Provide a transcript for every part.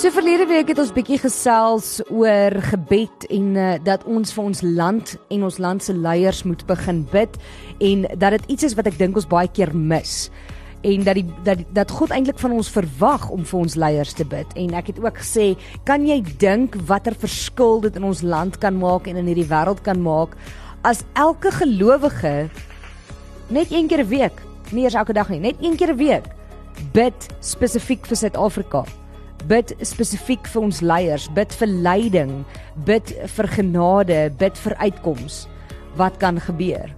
So verlede week het ons bietjie gesels oor gebed en uh, dat ons vir ons land en ons land se leiers moet begin bid en dat dit iets is wat ek dink ons baie keer mis en dat die dat dat God eintlik van ons verwag om vir ons leiers te bid. En ek het ook gesê kan jy dink watter verskil dit in ons land kan maak en in hierdie wêreld kan maak as elke gelowige net een keer 'n week nie eers elke dag nie net een keer 'n week bid spesifiek vir Suid-Afrika bid spesifiek vir ons leiers, bid vir leiding, bid vir genade, bid vir uitkoms. Wat kan gebeur?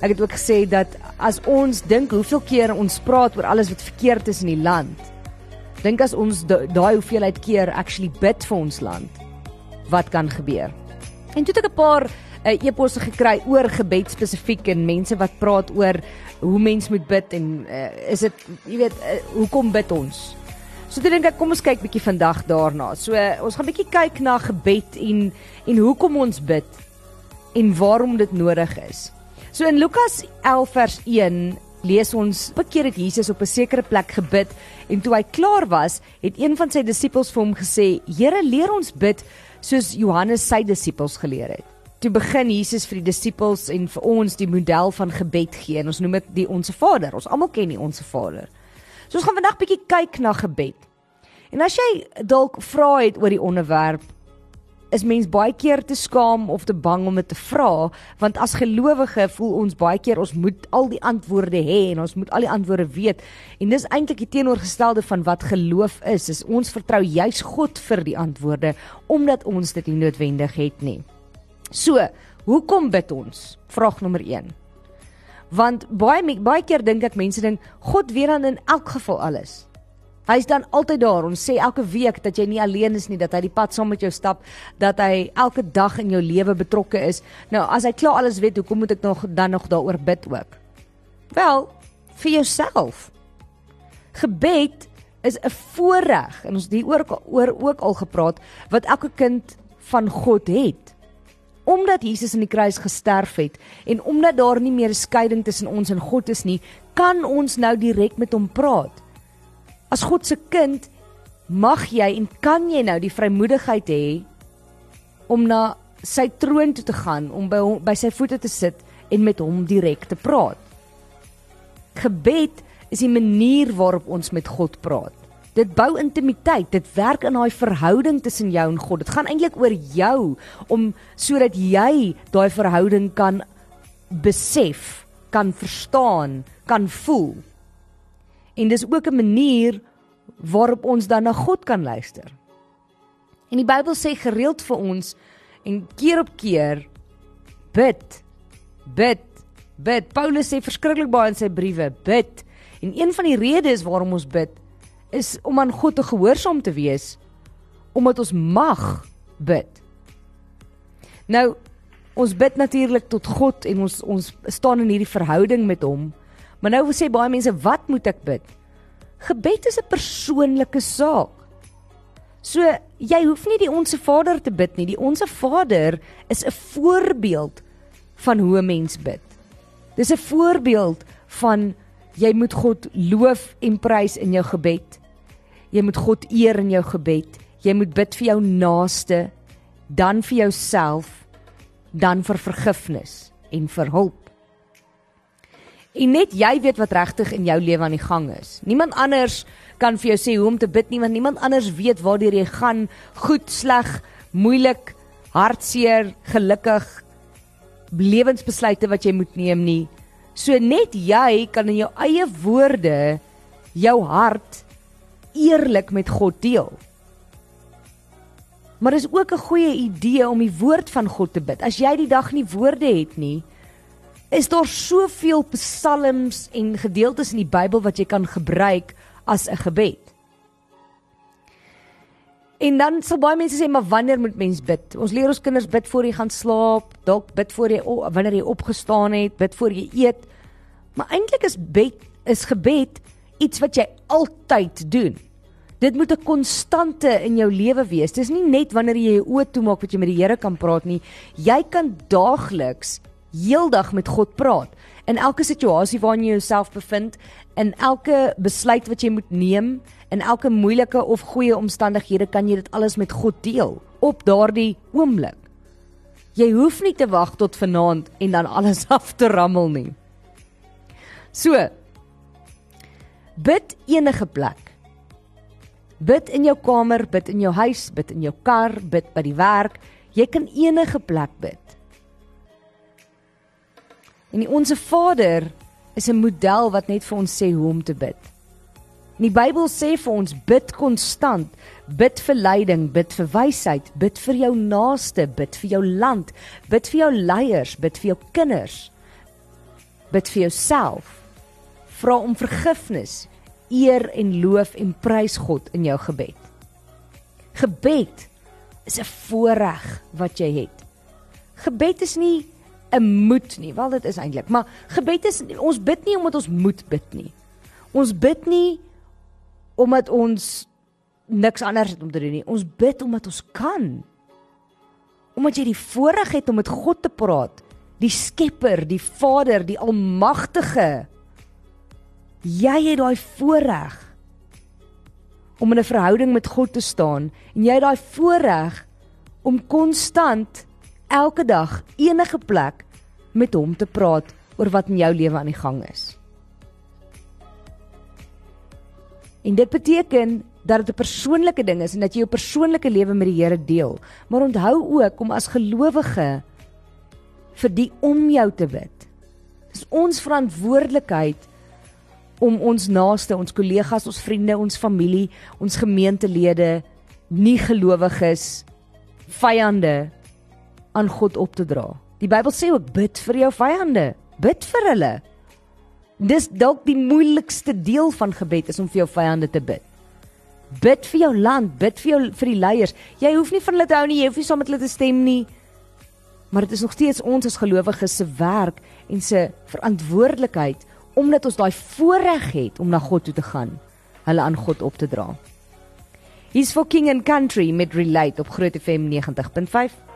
Ek het ook gesê dat as ons dink hoeveel keer ons praat oor alles wat verkeerd is in die land, dink as ons daai hoeveelheid keer actually bid vir ons land, wat kan gebeur? En toe het ek 'n paar uh, e-posse gekry oor gebed spesifiek en mense wat praat oor hoe mens moet bid en uh, is dit jy weet uh, hoekom bid ons? So ek dink ek kom ons kyk bietjie vandag daarna. So ons gaan bietjie kyk na gebed en en hoekom ons bid en waarom dit nodig is. So in Lukas 11 vers 1 lees ons bekeer het Jesus op 'n sekere plek gebid en toe hy klaar was, het een van sy disippels vir hom gesê: "Here, leer ons bid soos Johannes sy disippels geleer het." Toe begin Jesus vir die disippels en vir ons die model van gebed gee. En ons noem dit die Onse Vader. Ons almal ken die Onse Vader. So ons gaan vandag bietjie kyk na gebed. En as jy dalk vra het oor die onderwerp, is mens baie keer te skaam of te bang om dit te vra, want as gelowige voel ons baie keer ons moet al die antwoorde hê en ons moet al die antwoorde weet. En dis eintlik die teenoorgestelde van wat geloof is. Is ons vertrou juis God vir die antwoorde omdat ons dit nie noodwendig het nie. So, hoekom bid ons? Vraag nommer 1 want baie baie keer dink ek mense dink God weet dan in elk geval alles. Hy's dan altyd daar. Ons sê elke week dat jy nie alleen is nie, dat hy die pad saam met jou stap, dat hy elke dag in jou lewe betrokke is. Nou, as hy klaar alles weet, hoekom moet ek nog dan nog daaroor bid ook? Wel, vir jouself. Gebed is 'n voorreg en ons het hier oor ook al gepraat wat elke kind van God het omdat Jesus in die kruis gesterf het en omdat daar nie meer 'n skeiding tussen ons en God is nie, kan ons nou direk met hom praat. As God se kind mag jy en kan jy nou die vrymoedigheid hê om na sy troon toe te gaan, om by hom by sy voete te sit en met hom direk te praat. Gebed is die manier waarop ons met God praat. Dit bou intimiteit. Dit werk in daai verhouding tussen jou en God. Dit gaan eintlik oor jou om sodat jy daai verhouding kan besef, kan verstaan, kan voel. En dis ook 'n manier waarop ons dan na God kan luister. En die Bybel sê gereeld vir ons en keer op keer bid. Bid. Bid. Paulus sê verskriklik baie in sy briewe, bid. En een van die redes waarom ons bid is om aan God te gehoorsaam te wees omdat ons mag bid. Nou ons bid natuurlik tot God en ons ons staan in hierdie verhouding met hom. Maar nou sê baie mense, wat moet ek bid? Gebed is 'n persoonlike saak. So jy hoef nie die onsse Vader te bid nie. Die onsse Vader is 'n voorbeeld van hoe 'n mens bid. Dis 'n voorbeeld van jy moet God loof en prys in jou gebed. Jy moet God eer in jou gebed. Jy moet bid vir jou naaste, dan vir jouself, dan vir vergifnis en vir hulp. En net jy weet wat regtig in jou lewe aan die gang is. Niemand anders kan vir jou sê hoe om te bid nie, want niemand anders weet waartoe jy gaan, goed, sleg, moeilik, hartseer, gelukkig, lewensbesluite wat jy moet neem nie. So net jy kan in jou eie woorde jou hart eerlik met God deel. Maar is ook 'n goeie idee om die woord van God te bid. As jy die dag nie woorde het nie, is daar soveel psalms en gedeeltes in die Bybel wat jy kan gebruik as 'n gebed. En dan sal baie mense sê maar wanneer moet mens bid? Ons leer ons kinders bid voor jy gaan slaap, dalk bid voor jy wanneer jy opgestaan het, bid voor jy eet. Maar eintlik is bid is gebed iets wat jy altyd doen. Dit moet 'n konstante in jou lewe wees. Dis nie net wanneer jy jou oë toemaak wat jy met die Here kan praat nie. Jy kan daagliks heeldag met God praat in elke situasie waarin jy jouself bevind in elke besluit wat jy moet neem, in elke moeilike of goeie omstandighede kan jy dit alles met God deel op daardie oomblik. Jy hoef nie te wag tot vanaand en dan alles af te rammel nie. So bid enige plek. Bid in jou kamer, bid in jou huis, bid in jou kar, bid by die werk. Jy kan enige plek bid. En die onsse Vader is 'n model wat net vir ons sê hoe om te bid. In die Bybel sê vir ons bid konstant, bid vir leiding, bid vir wysheid, bid vir jou naaste, bid vir jou land, bid vir jou leiers, bid vir jou kinders. Bid vir jouself. Vra om vergifnis, eer en loof en prys God in jou gebed. Gebed is 'n voorreg wat jy het. Gebed is nie 'n moet nie, wel dit is eintlik, maar gebed is ons bid nie omdat ons moet bid nie. Ons bid nie omdat ons niks anders het om te doen nie. Ons bid omdat ons kan. Omdat jy die voorreg het om met God te praat, die Skepper, die Vader, die Almagtige. Jy het daai voorreg om in 'n verhouding met God te staan en jy het daai voorreg om konstant elke dag enige plek met hom te praat oor wat in jou lewe aan die gang is. En dit beteken dat dit 'n persoonlike ding is en dat jy jou persoonlike lewe met die Here deel. Maar onthou ook om as gelowige vir die om jou te bid. Dis ons verantwoordelikheid om ons naaste, ons kollegas, ons vriende, ons familie, ons gemeentelede, nie gelowiges, vyande aan God op te dra. Die Bybel sê ook bid vir jou vyande, bid vir hulle. Dis dalk die moeilikste deel van gebed is om vir jou vyande te bid. Bid vir jou land, bid vir jou vir die leiers. Jy hoef nie van hulle te hou nie, jy hoef nie saam met hulle te stem nie. Maar dit is nog steeds ons as gelowiges se werk en se verantwoordelikheid omdat ons daai voorreg het om na God toe te gaan, hulle aan God op te dra. Hier's for King and Country met Relate op Groot FM 90.5.